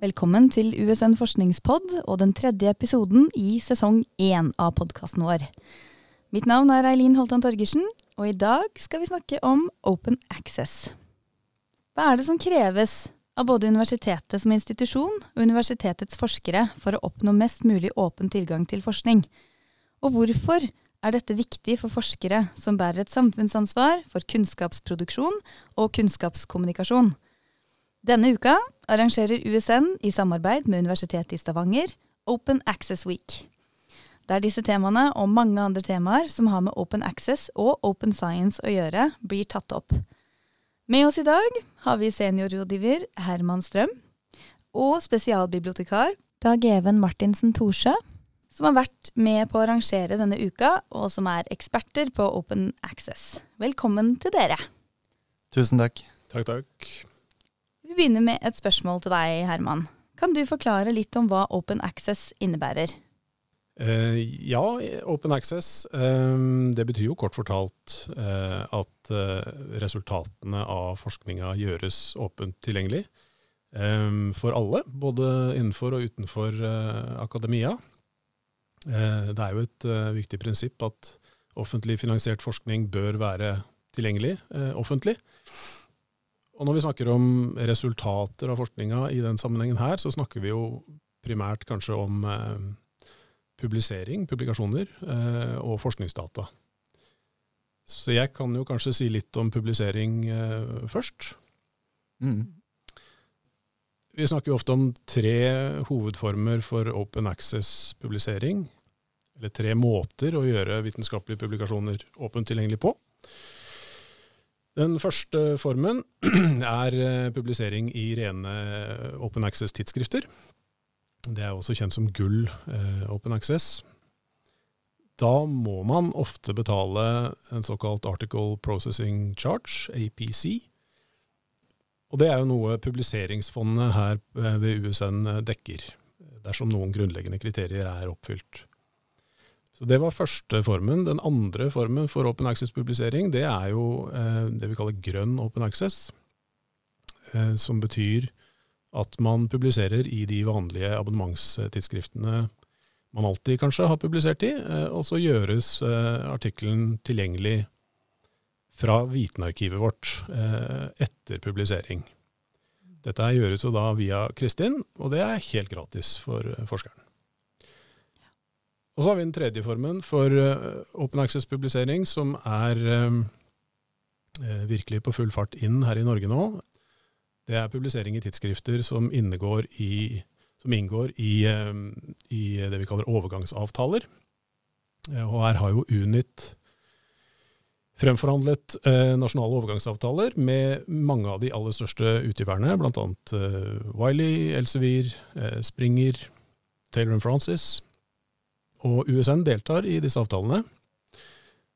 Velkommen til USN forskningspod og den tredje episoden i sesong én av podkasten vår. Mitt navn er Eileen Holtan Torgersen, og i dag skal vi snakke om open access. Hva er det som kreves av både universitetet som institusjon og universitetets forskere for å oppnå mest mulig åpen tilgang til forskning? Og hvorfor er dette viktig for forskere som bærer et samfunnsansvar for kunnskapsproduksjon og kunnskapskommunikasjon? Denne uka arrangerer USN i samarbeid med Universitetet i Stavanger Open Access Week der disse temaene og mange andre temaer som har med open access og open science å gjøre, blir tatt opp. Med oss i dag har vi seniorrådgiver Herman Strøm og spesialbibliotekar Dag Even Martinsen-Torsjø, som har vært med på å arrangere denne uka, og som er eksperter på open access. Velkommen til dere. Tusen takk. Takk, takk. Vi begynner med et spørsmål til deg, Herman. Kan du forklare litt om hva open access innebærer? Uh, ja, open access. Um, det betyr jo kort fortalt uh, at uh, resultatene av forskninga gjøres åpent tilgjengelig um, for alle, både innenfor og utenfor akademia. det er jo et viktig prinsipp at offentlig finansiert forskning bør være tilgjengelig offentlig. Og når vi snakker om resultater av forskninga i den sammenhengen her, så snakker vi jo primært kanskje om publisering, publikasjoner, eh, og forskningsdata. Så jeg kan jo kanskje si litt om publisering eh, først. Mm. Vi snakker jo ofte om tre hovedformer for open access-publisering. Eller tre måter å gjøre vitenskapelige publikasjoner åpent tilgjengelig på. Den første formen er eh, publisering i rene open access-tidsskrifter. Det er også kjent som gull eh, open access. Da må man ofte betale en såkalt Article Processing Charge, APC. Og det er jo noe publiseringsfondet her eh, ved USN eh, dekker, dersom noen grunnleggende kriterier er oppfylt. Så Det var første formen. Den andre formen for open access-publisering, det er jo eh, det vi kaller grønn open access, eh, som betyr at man publiserer i de vanlige abonnementstidsskriftene man alltid kanskje har publisert i, eh, og så gjøres eh, artikkelen tilgjengelig fra Vitenarkivet vårt eh, etter publisering. Dette gjøres jo da via Kristin, og det er helt gratis for forskeren. Og så har vi den tredje formen for open access-publisering, som er virkelig på full fart inn her i Norge nå. Det er publisering i tidsskrifter som, i, som inngår i, eh, i, det vi kaller overgangsavtaler. Eh, og her har jo Unit fremforhandlet eh, nasjonale overgangsavtaler med mange av de aller største utgiverne, bl.a. Eh, Wiley, Elsevier, eh, Springer, Taylor Francis. Og USN deltar i disse avtalene.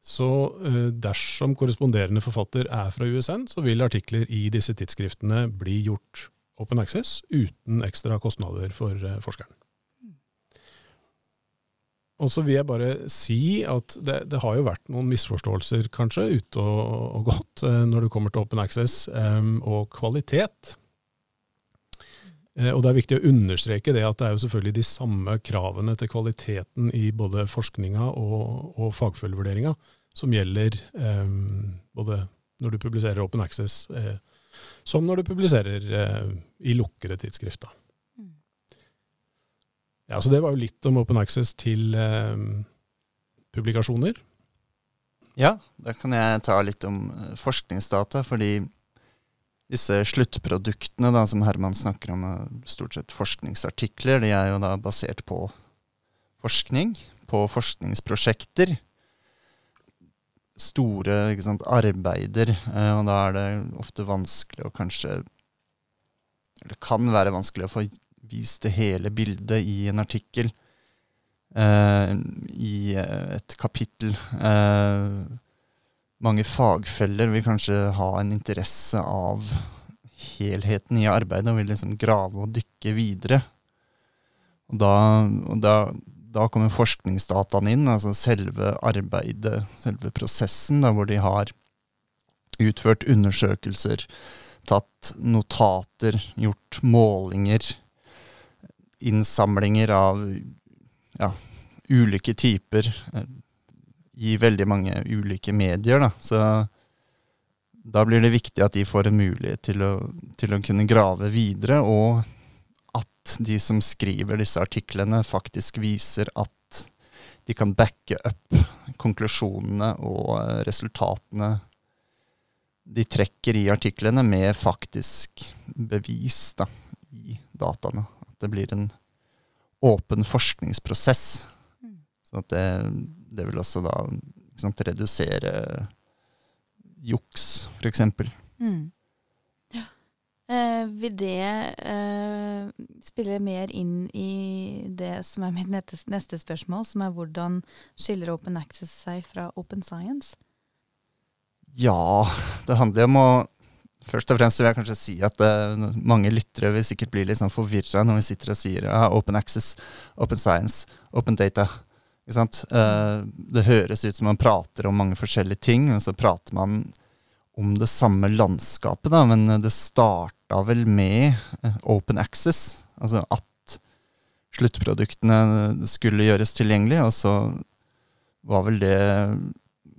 Så eh, dersom korresponderende forfatter er fra USN, så vil artikler i disse tidsskriftene bli gjort open access uten ekstra kostnader for eh, forskeren. Og så vil jeg bare si at det, det, har jo vært noen misforståelser, kanskje, ute og, og gått eh, når det kommer til open access um, og kvalitet. Og det er viktig å understreke det at det er jo selvfølgelig de samme kravene til kvaliteten i både forskninga og, og fagfølgevurderinga som gjelder eh, både når du publiserer Open Access, eh, som når du publiserer eh, i lukkede tidsskrift. Mm. Ja, så det var jo litt om Open Access til eh, publikasjoner. Ja, da kan jeg ta litt om eh, forskningsdata, fordi disse sluttproduktene da, som Herman snakker om, stort sett forskningsartikler, de er jo da basert på forskning, på forskningsprosjekter store sant, arbeider, eh, og da er det ofte vanskelig å kanskje Eller kan være vanskelig å få vist det hele bildet i en artikkel, eh, i et kapittel. Eh, mange fagfeller vil kanskje ha en interesse av helheten i arbeidet og vil liksom grave og dykke videre. Og da, og da da kommer forskningsdataene inn, altså selve arbeidet, selve prosessen, da, hvor de har utført undersøkelser, tatt notater, gjort målinger, innsamlinger av ja, ulike typer eh, i veldig mange ulike medier. Da. Så da blir det viktig at de får en mulighet til å, til å kunne grave videre, og at de som skriver disse artiklene, faktisk viser at de kan backe opp konklusjonene og eh, resultatene de trekker i artiklene, med faktisk bevis da, i dataene. At det blir en åpen forskningsprosess. Så at det, det, vil også da sant, redusere juks, f.eks. Mm. Ja. Eh, vil det eh, spille mer inn i det som er mitt neste, neste spørsmål, som er hvordan skiller Open Access seg fra Open Science? Ja, det handler om å Først og fremst vil jeg kanskje si at uh, mange lyttere vil sikkert bli litt sånn forvirra når vi sitter og sier ja, open access, open science, open data. Uh, det høres ut som man prater om mange forskjellige ting, men så prater man om det samme landskapet, da, men det starta vel med uh, open access. Altså at sluttproduktene skulle gjøres tilgjengelig, og så var vel det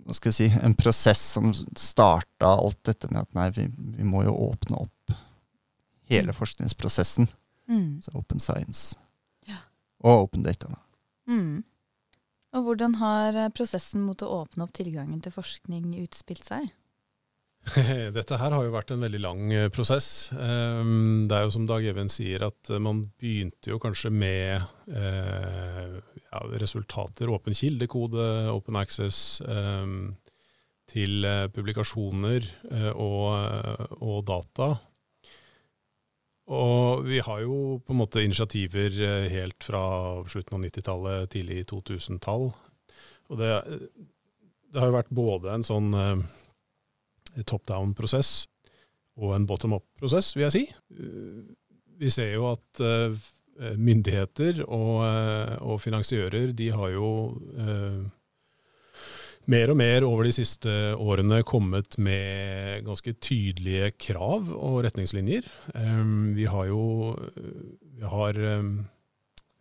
hva skal jeg si, en prosess som starta alt dette med at nei, vi, vi må jo åpne opp hele mm. forskningsprosessen. Mm. Så open science. Ja. Og open data. Da. Mm. Og hvordan har eh, prosessen mot å åpne opp tilgangen til forskning utspilt seg? Dette her har jo vært en veldig lang eh, prosess. Ehm, det er jo som Dag Even sier, at eh, man begynte jo kanskje med ja, resultater, åpen kildekode, open access, ehm, til publikasjoner og, og data. Og vi har jo på en måte initiativer helt fra slutten av 90-tallet, tidlig 2000-tall. Og det, det, har jo vært både en sånn top down-prosess og en bottom up-prosess, vil jeg si. Vi ser jo at eh, myndigheter og, eh, og finansiører de har jo eh, mer og mer over de siste årene kommet med ganske tydelige krav og retningslinjer. Vi har jo vi har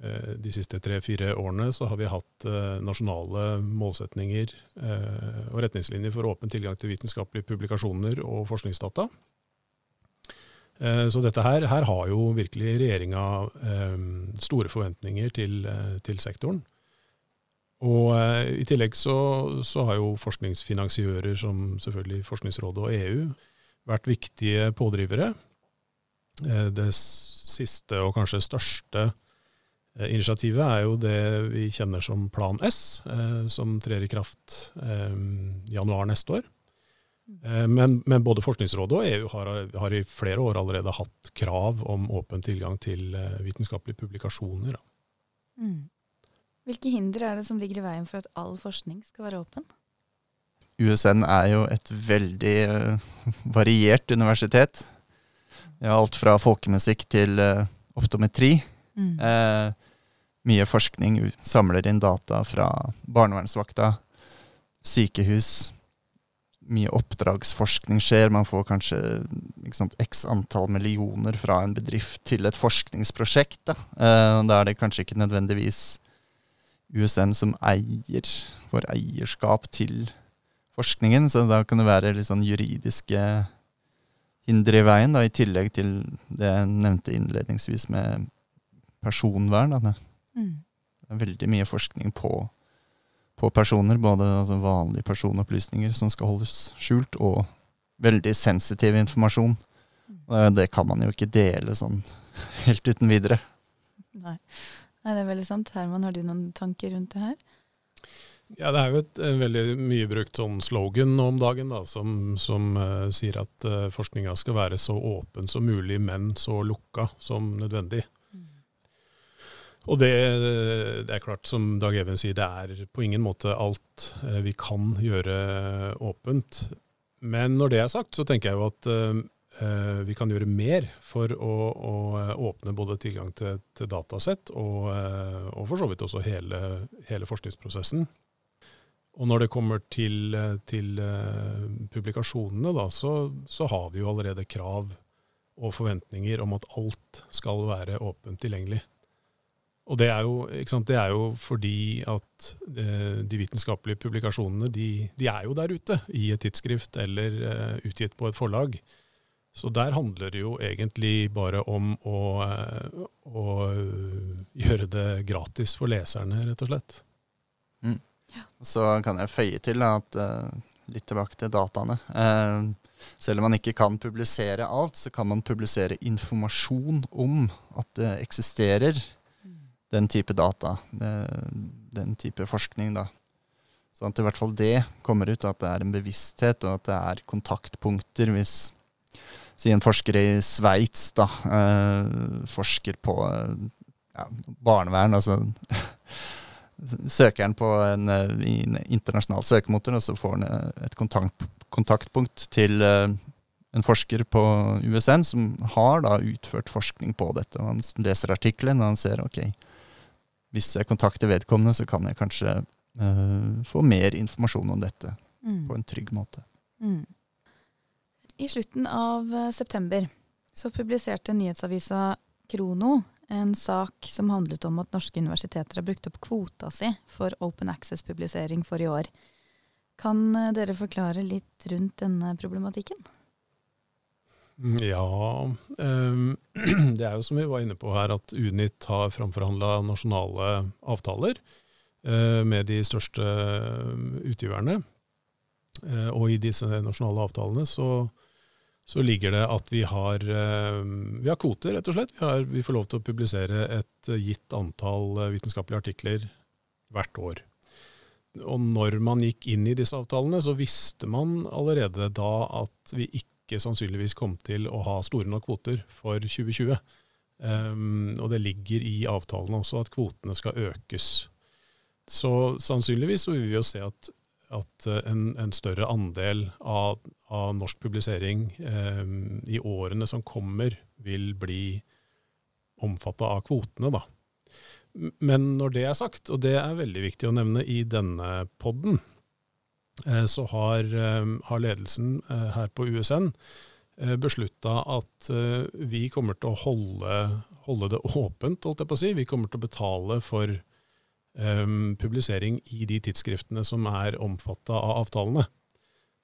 Eh, de siste tre-fire årene så har vi hatt eh, nasjonale målsetninger eh, og retningslinjer for åpen tilgang til vitenskapelige publikasjoner og forskningsdata. Så dette her, her har jo virkelig regjeringa store forventninger til, til sektoren. Og I tillegg så, så, har jo forskningsfinansiører som selvfølgelig Forskningsrådet og EU vært viktige pådrivere. Det siste og kanskje største Eh, initiativet er jo det vi kjenner som Plan S, eh, som trer i kraft eh, januar neste år. Eh, men, men, både Forskningsrådet og EU har, har, i flere år allerede hatt krav om åpen tilgang til eh, vitenskapelige publikasjoner. Mm. Hvilke hindre er det som ligger i veien for at all forskning skal være åpen? USN er jo et veldig uh, variert universitet. Vi har alt fra folkemusikk til uh, optometri. Mm. Eh, mye forskning samler inn data fra barnevernsvakta, sykehus. Mye oppdragsforskning skjer. Man får kanskje sant, x antall millioner fra en bedrift til et forskningsprosjekt. Da, uh, da er det kanskje ikke nødvendigvis USN som eier, får eierskap til forskningen, så da kan det være litt sånn juridiske hinder i veien, da, i tillegg til det jeg nevnte innledningsvis med personvern. Da. Mm. Det er veldig mye forskning på, på personer, både altså vanlige personopplysninger som skal holdes skjult, og veldig sensitiv informasjon. Mm. Det kan man jo ikke dele sånn helt uten videre. Nei. Nei, det er veldig sant. Herman, har du noen tanker rundt det her? Ja, Det er jo et, veldig mye brukt sånn slogan om dagen da, som, som uh, sier at uh, forskninga skal være så åpen som mulig, men så lukka som nødvendig. Og det, det, er klart, som Dag Even sier, det er på ingen måte alt uh, vi kan gjøre åpent. Men når det er sagt, så tenker jeg jo at vi kan gjøre mer for å, å åpne både tilgang til, til datasett og, uh, og, for så vidt også hele, hele, forskningsprosessen. Og når det kommer til, til publikasjonene, da, så, så, har vi jo allerede krav og forventninger om at alt skal være åpent tilgjengelig. Og det er, jo, det er jo, fordi at eh, de vitenskapelige publikasjonene de, de, er jo der ute i et tidsskrift eller utgitt på et forlag. Så der handler det jo egentlig bare om å, uh, å gjøre det gratis for leserne, rett og slett. Mm. Ja. Så kan jeg føye til at uh, litt tilbake til dataene. selv om man ikke kan publisere alt, så kan man publisere informasjon om at det eksisterer den type data, den type forskning, da. Sånn at i hvert fall det kommer ut, at det er en bevissthet, og at det er kontaktpunkter hvis si en forsker i Sveits da, eh, forsker på ja, barnevern, altså søker han på en, en, internasjonal søkemotor, og så får han et kontakt, kontaktpunkt til eh, en forsker på USN som har da utført forskning på dette. Han leser artikkelen og han ser ok, hvis jeg kontakter vedkommende, så kan jeg kanskje uh, få mer informasjon om dette mm. på en trygg måte. Mm. I slutten av uh, september så publiserte nyhetsavisa Krono en sak som handlet om at norske universiteter har brukt opp kvota si for open access-publisering for i år. Kan uh, dere forklare litt rundt denne problematikken? Mm, ja, um, det er jo som vi var inne på her, at Unit har framforhandla nasjonale avtaler uh, med de største utgiverne. Og i disse nasjonale avtalene så, så, ligger det at vi har, uh, vi har kvoter, rett og slett. Vi, har, vi, får lov til å publisere et gitt antall vitenskapelige artikler hvert år. Og når man gikk inn i disse avtalene, så visste man allerede da at vi ikke sannsynligvis kom til å ha store nok kvoter for 2020. Um, og det ligger i avtalene også at kvotene skal økes. Så sannsynligvis så vil vi jo se at, at eh, en, en, større andel av, av norsk publisering eh, i årene som kommer, vil bli omfatta av kvotene, da. Men når det er sagt, og det er veldig viktig å nevne i denne podden, Eh, så har, eh, har ledelsen eh, her på USN beslutta at vi kommer til å holde, holde, det åpent, holdt jeg på å si. Vi kommer til å betale for publisering i de tidsskriftene som er omfatta av avtalene.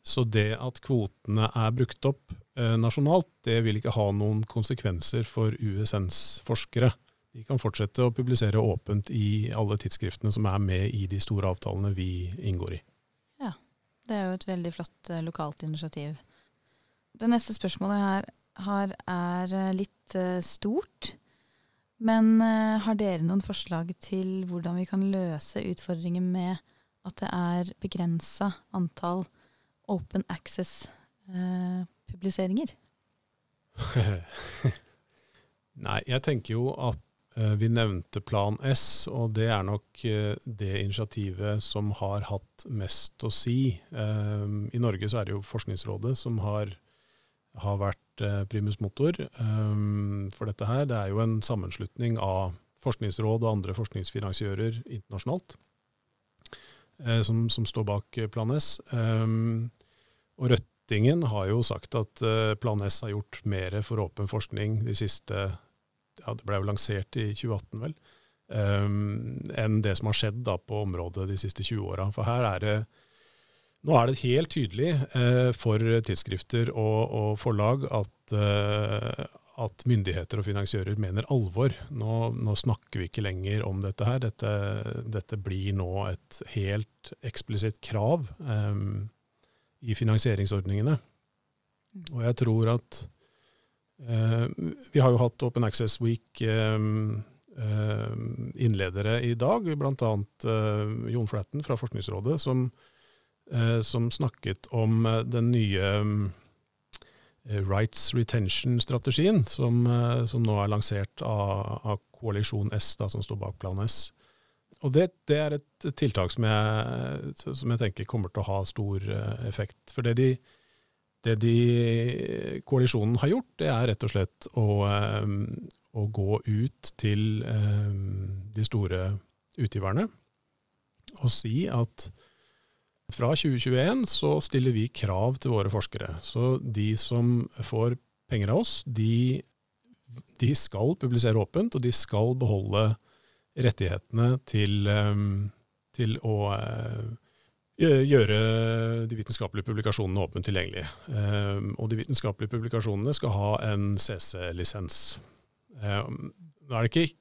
Så det at kvotene er brukt opp eh, nasjonalt, det vil ikke ha noen konsekvenser for USNs forskere. De kan fortsette å publisere åpent i alle tidsskriftene som er med i de store avtalene vi inngår i. Ja, Det er jo et veldig flott eh, lokalt initiativ. Det neste spørsmålet her har, er uh, litt eh, stort. Men har dere noen forslag til hvordan vi kan løse utfordringen med at det er begrensa antall open access-publiseringer? Nei, jeg tenker jo at Eh, vi nevnte Plan S, og det er nok eh, det initiativet som har hatt mest å si. Eh, I Norge så er det jo Forskningsrådet som har, har vært primus motor for dette her. Det er jo en sammenslutning av forskningsråd og andre forskningsfinansiører internasjonalt som, som står bak Plan S. Og Røttingen har jo sagt at Plan S har gjort mer for åpen forskning de siste ja, det ble jo lansert i 2018, vel, um, enn det som har skjedd da på området de siste 20 åra. For her er det nå er det helt tydelig eh, for tidsskrifter og, og forlag at, eh, at, myndigheter og finansiører mener alvor. Nå, nå, snakker vi ikke lenger om dette her. Dette, dette blir nå et helt eksplisitt krav eh, i finansieringsordningene. Mm. Og jeg tror at Eh, vi har jo hatt Open Access Week eh, eh, innledere i dag, bl.a. Jon Flatten fra Forskningsrådet, som, som snakket om den nye Rights Retention-strategien, som, som, nå er lansert av, av Koalisjon S, da, som står bak Plan S. Og det, det, er et tiltak som jeg, som jeg, tenker kommer til å ha stor effekt. For det de, det de, koalisjonen har gjort, det er rett og slett å, um, å gå ut til um, de store utgiverne og si at fra 2021 så stiller vi krav til våre forskere. Så de som får penger av oss, de, de skal publisere åpent, og de skal beholde rettighetene til, um, til å uh, gjøre de vitenskapelige publikasjonene åpent tilgjengelige. Um, og de vitenskapelige publikasjonene skal ha en CC-lisens. Um, nå er det ikke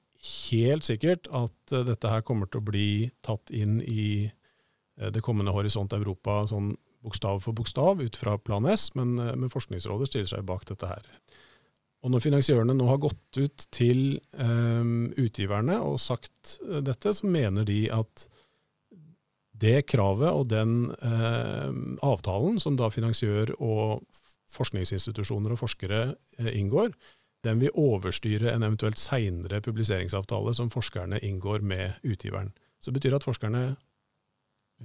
helt sikkert at uh, dette her kommer til å bli tatt inn i uh, det kommende Horisont Europa sånn bokstav for bokstav ut fra Plan S, men, men Forskningsrådet stiller seg bak dette her. Og når finansiørene nå har gått ut til um, utgiverne og sagt uh, dette, så mener de at det kravet og den uh, avtalen som da finansiør og forskningsinstitusjoner og forskere uh, inngår, den vil overstyre en eventuelt seinere publiseringsavtale som forskerne inngår med utgiveren. Så det betyr at forskerne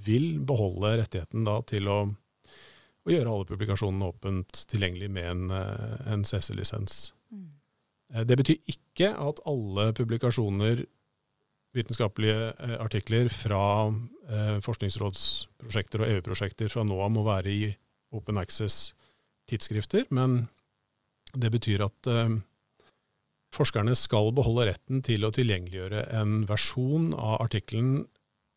vil beholde rettigheten da til å og gjøre alle publikasjonene åpent tilgjengelig med en, eh, en CC-lisens. Mm. Eh, det betyr ikke at alle publikasjoner, vitenskapelige eh, artikler fra eh, forskningsrådsprosjekter og EU-prosjekter fra nå av må være i open access-tidsskrifter, men det betyr at eh, forskerne skal beholde retten til å tilgjengeliggjøre en versjon av artikkelen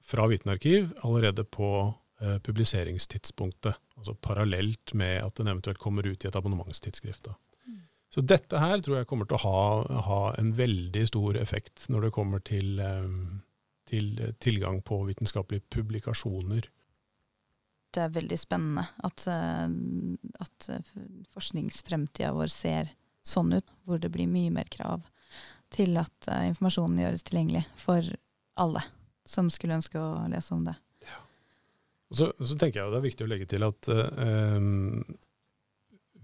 fra Vitenarkiv allerede på publiseringstidspunktet altså parallelt med at den eventuelt kommer ut i et abonnementstidsskrift. Mm. Så dette her tror jeg kommer til å ha, ha, en veldig stor effekt når det kommer til, um, til tilgang på vitenskapelige publikasjoner. Det er veldig spennende at, at forskningsfremtida vår ser sånn ut, hvor det blir mye mer krav til at informasjonen gjøres tilgjengelig for alle som skulle ønske å lese om det. Så, så, tenker jeg det er viktig å legge til at uh,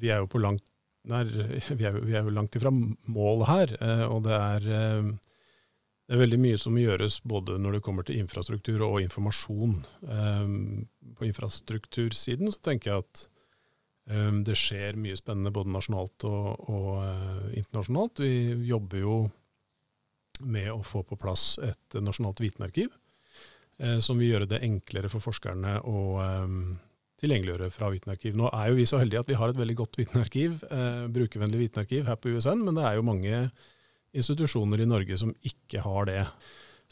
vi er jo på langt nær, vi vi er jo langt ifra mål her. Uh, og det er, uh, det er, veldig mye som gjøres både når det kommer til infrastruktur og informasjon. på infrastruktursiden så tenker jeg at det skjer mye spennende både nasjonalt og, og internasjonalt. Vi jobber jo med å få på plass et nasjonalt vitenarkiv som vil gjøre det enklere for forskerne å eh, tilgjengeliggjøre fra Vitenarkiv. Nå er jo vi så heldige at vi har et veldig godt vitenarkiv, eh, brukervennlig vitenarkiv her på USN, men det er jo mange institusjoner i Norge som ikke har det.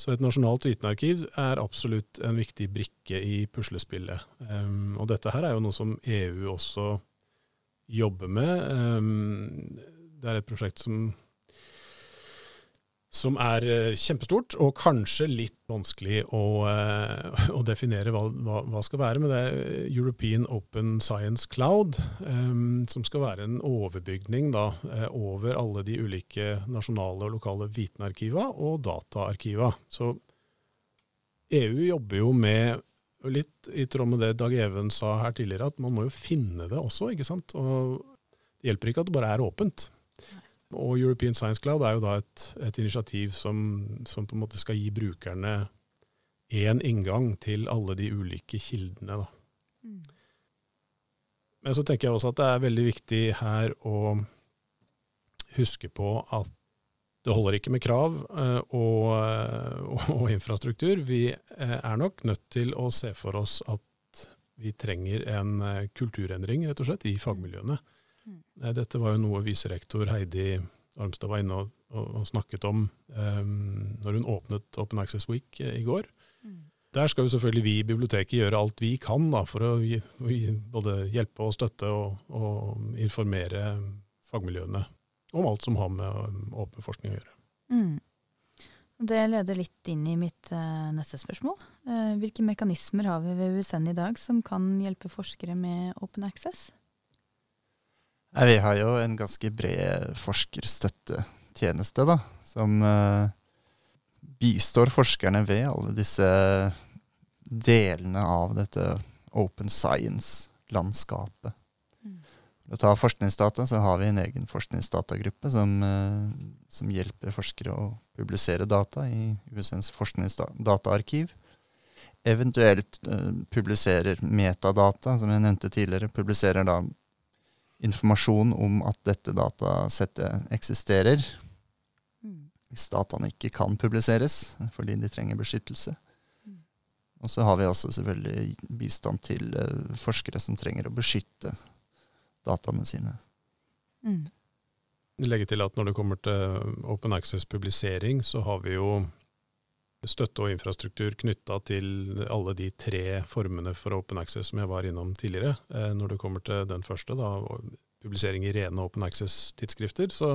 Så et nasjonalt vitenarkiv er absolutt en viktig brikke i puslespillet. Um, og dette her er jo noe som EU også jobber med. Det er et prosjekt som som er eh, kjempestort, og kanskje litt vanskelig å, uh, å definere hva, hva, hva, skal være. Men det er European Open Science Cloud, um, som skal være en overbygning da, over alle de ulike nasjonale og lokale vitenarkiva og dataarkiva. Så EU jobber jo med, litt i tråd med det Dag Even sa her tidligere, at man må jo finne det også, ikke sant. Og det hjelper ikke at det bare er åpent. Og European Science Cloud er jo da et, et initiativ som, som, på en måte skal gi brukerne én inngang til alle de ulike kildene. Mm. Men så tenker jeg også at det er veldig viktig her å huske på at det holder ikke med krav uh, og, uh, og, infrastruktur. Vi uh, er nok nødt til å se for oss at vi trenger en kulturendring, rett og slett, i fagmiljøene. Mm. Dette var jo noe viserektor Heidi Armstad var inne og, og, og snakket om um, når hun åpnet Open Access Week eh, i går. Mm. Der skal jo selvfølgelig vi i biblioteket gjøre alt vi kan da, for å gi, både hjelpe og støtte og, og, informere fagmiljøene om alt som har med åpen forskning å gjøre. Mm. Det leder litt inn i mitt uh, neste spørsmål. Uh, hvilke mekanismer har vi ved USN i dag som kan hjelpe forskere med open access? Nei, vi har jo en ganske bred forskerstøttetjeneste, da, som uh, bistår forskerne ved alle disse delene av dette open science-landskapet. Mm. For å ta forskningsdata, så har vi en egen forskningsdatagruppe som, uh, som hjelper forskere å publisere data i USNs forskningsdataarkiv. Eventuelt uh, publiserer metadata, som jeg nevnte tidligere. Publiserer da informasjon om at dette datasettet eksisterer. Mm. Hvis dataene ikke kan publiseres fordi de trenger beskyttelse. Mm. Og så har vi også selvfølgelig bistand til uh, forskere som trenger å beskytte dataene sine. Mm. Legge til at når det kommer til open access-publisering, så har vi jo støtte og infrastruktur knytta til alle de tre formene for open access som jeg var innom tidligere. Eh, når det kommer til den første, da, publisering i rene open access-tidsskrifter, så,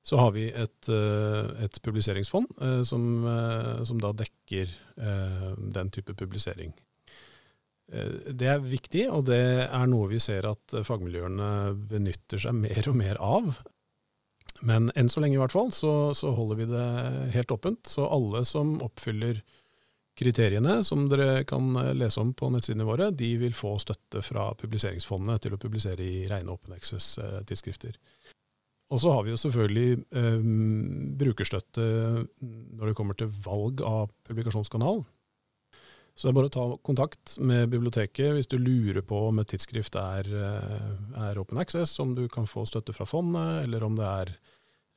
så, har vi et, eh, et publiseringsfond eh, som, som, da dekker den type publisering. Det er viktig, og det er noe vi ser at fagmiljøene benytter seg mer og mer av. Men enn så lenge i hvert fall, så, så, holder vi det helt åpent. Så alle som oppfyller kriteriene som dere kan lese om på nettsidene våre, de vil få støtte fra publiseringsfondet til å publisere i rene Open Access-tidsskrifter. Og så har vi jo selvfølgelig eh, brukerstøtte når det kommer til valg av publikasjonskanal. Så det er bare å ta kontakt med biblioteket hvis du lurer på om et tidsskrift er, eh, er open access, om du kan få støtte fra fondet, eller om det er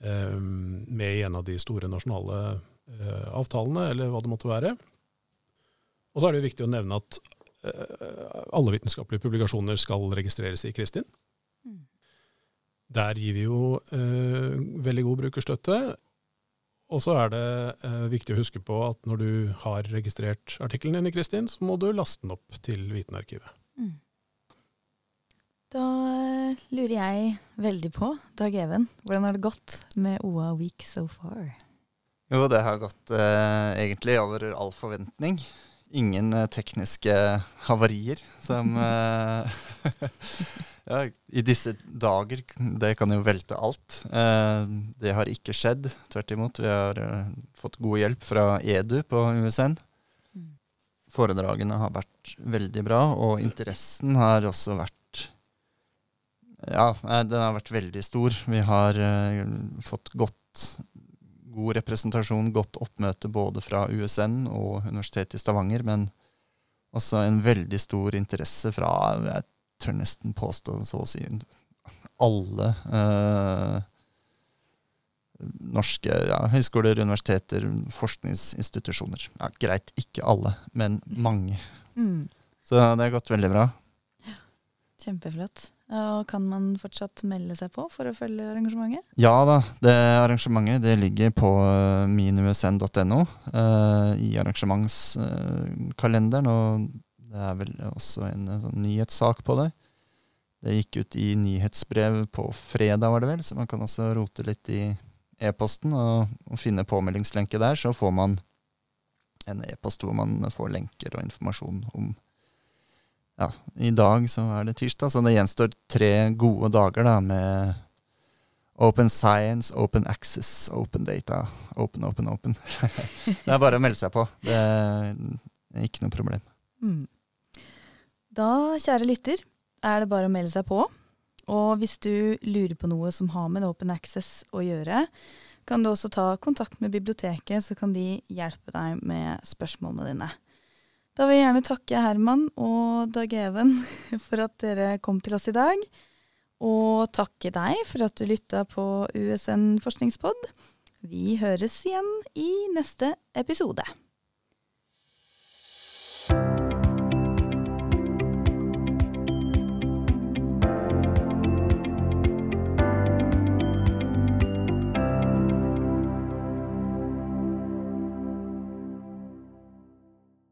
eh, med i en av de store nasjonale eh, avtalene, eller hva det måtte være. Og så er det jo viktig å nevne at eh, alle vitenskapelige publikasjoner skal registreres i Kristin. Mm. Der gir vi jo uh, veldig god brukerstøtte. Og så er det eh, viktig å huske på at når du har registrert artikkelen din i Kristin, så må du laste den opp til Vitenarkivet. Mm. Da eh, lurer jeg veldig på, Dag Even, hvordan har det gått med OA Week so far? Jo, det har gått eh, egentlig over all forventning. Ingen eh, tekniske havarier som eh, Ja, I disse dager, det kan jo velte alt. Eh, det har ikke skjedd. Tvert imot. Vi har eh, fått god hjelp fra Edu på USN. Mm. Foredragene har vært veldig bra, og interessen har også vært Ja, den har vært veldig stor. Vi har eh, fått godt, god representasjon, godt oppmøte både fra USN og Universitetet i Stavanger, men også en veldig stor interesse fra jeg tør nesten påstå så å si alle eh, norske ja, høyskoler, universiteter, forskningsinstitusjoner. Ja, greit, ikke alle, men mange. Mm. Så det har gått veldig bra. Ja, kjempeflott. Og Kan man fortsatt melde seg på for å følge arrangementet? Ja da, det arrangementet det ligger på uh, minusn.no uh, i arrangementskalenderen. Og det er vel også en, en sånn nyhetssak på det. Det gikk ut i nyhetsbrev på fredag, var det vel, så man kan også rote litt i e-posten og, og, finne påmeldingslenke der. Så får man en e-post hvor man får lenker og informasjon om Ja, i dag så er det tirsdag, så det gjenstår tre gode dager da med Open Science, Open Access, Open Data. Open, open, open. det er bare å melde seg på. Det er ikke noe problem. Mm. Da, kjære lytter, er det bare å melde seg på. Og hvis du lurer på noe som har med Open Access å gjøre, kan du også ta kontakt med biblioteket, så kan de hjelpe deg med spørsmålene dine. Da vil jeg gjerne takke Herman og Dag Even for at dere kom til oss i dag. Og takke deg for at du lytta på USN forskningspod. Vi høres igjen i neste episode.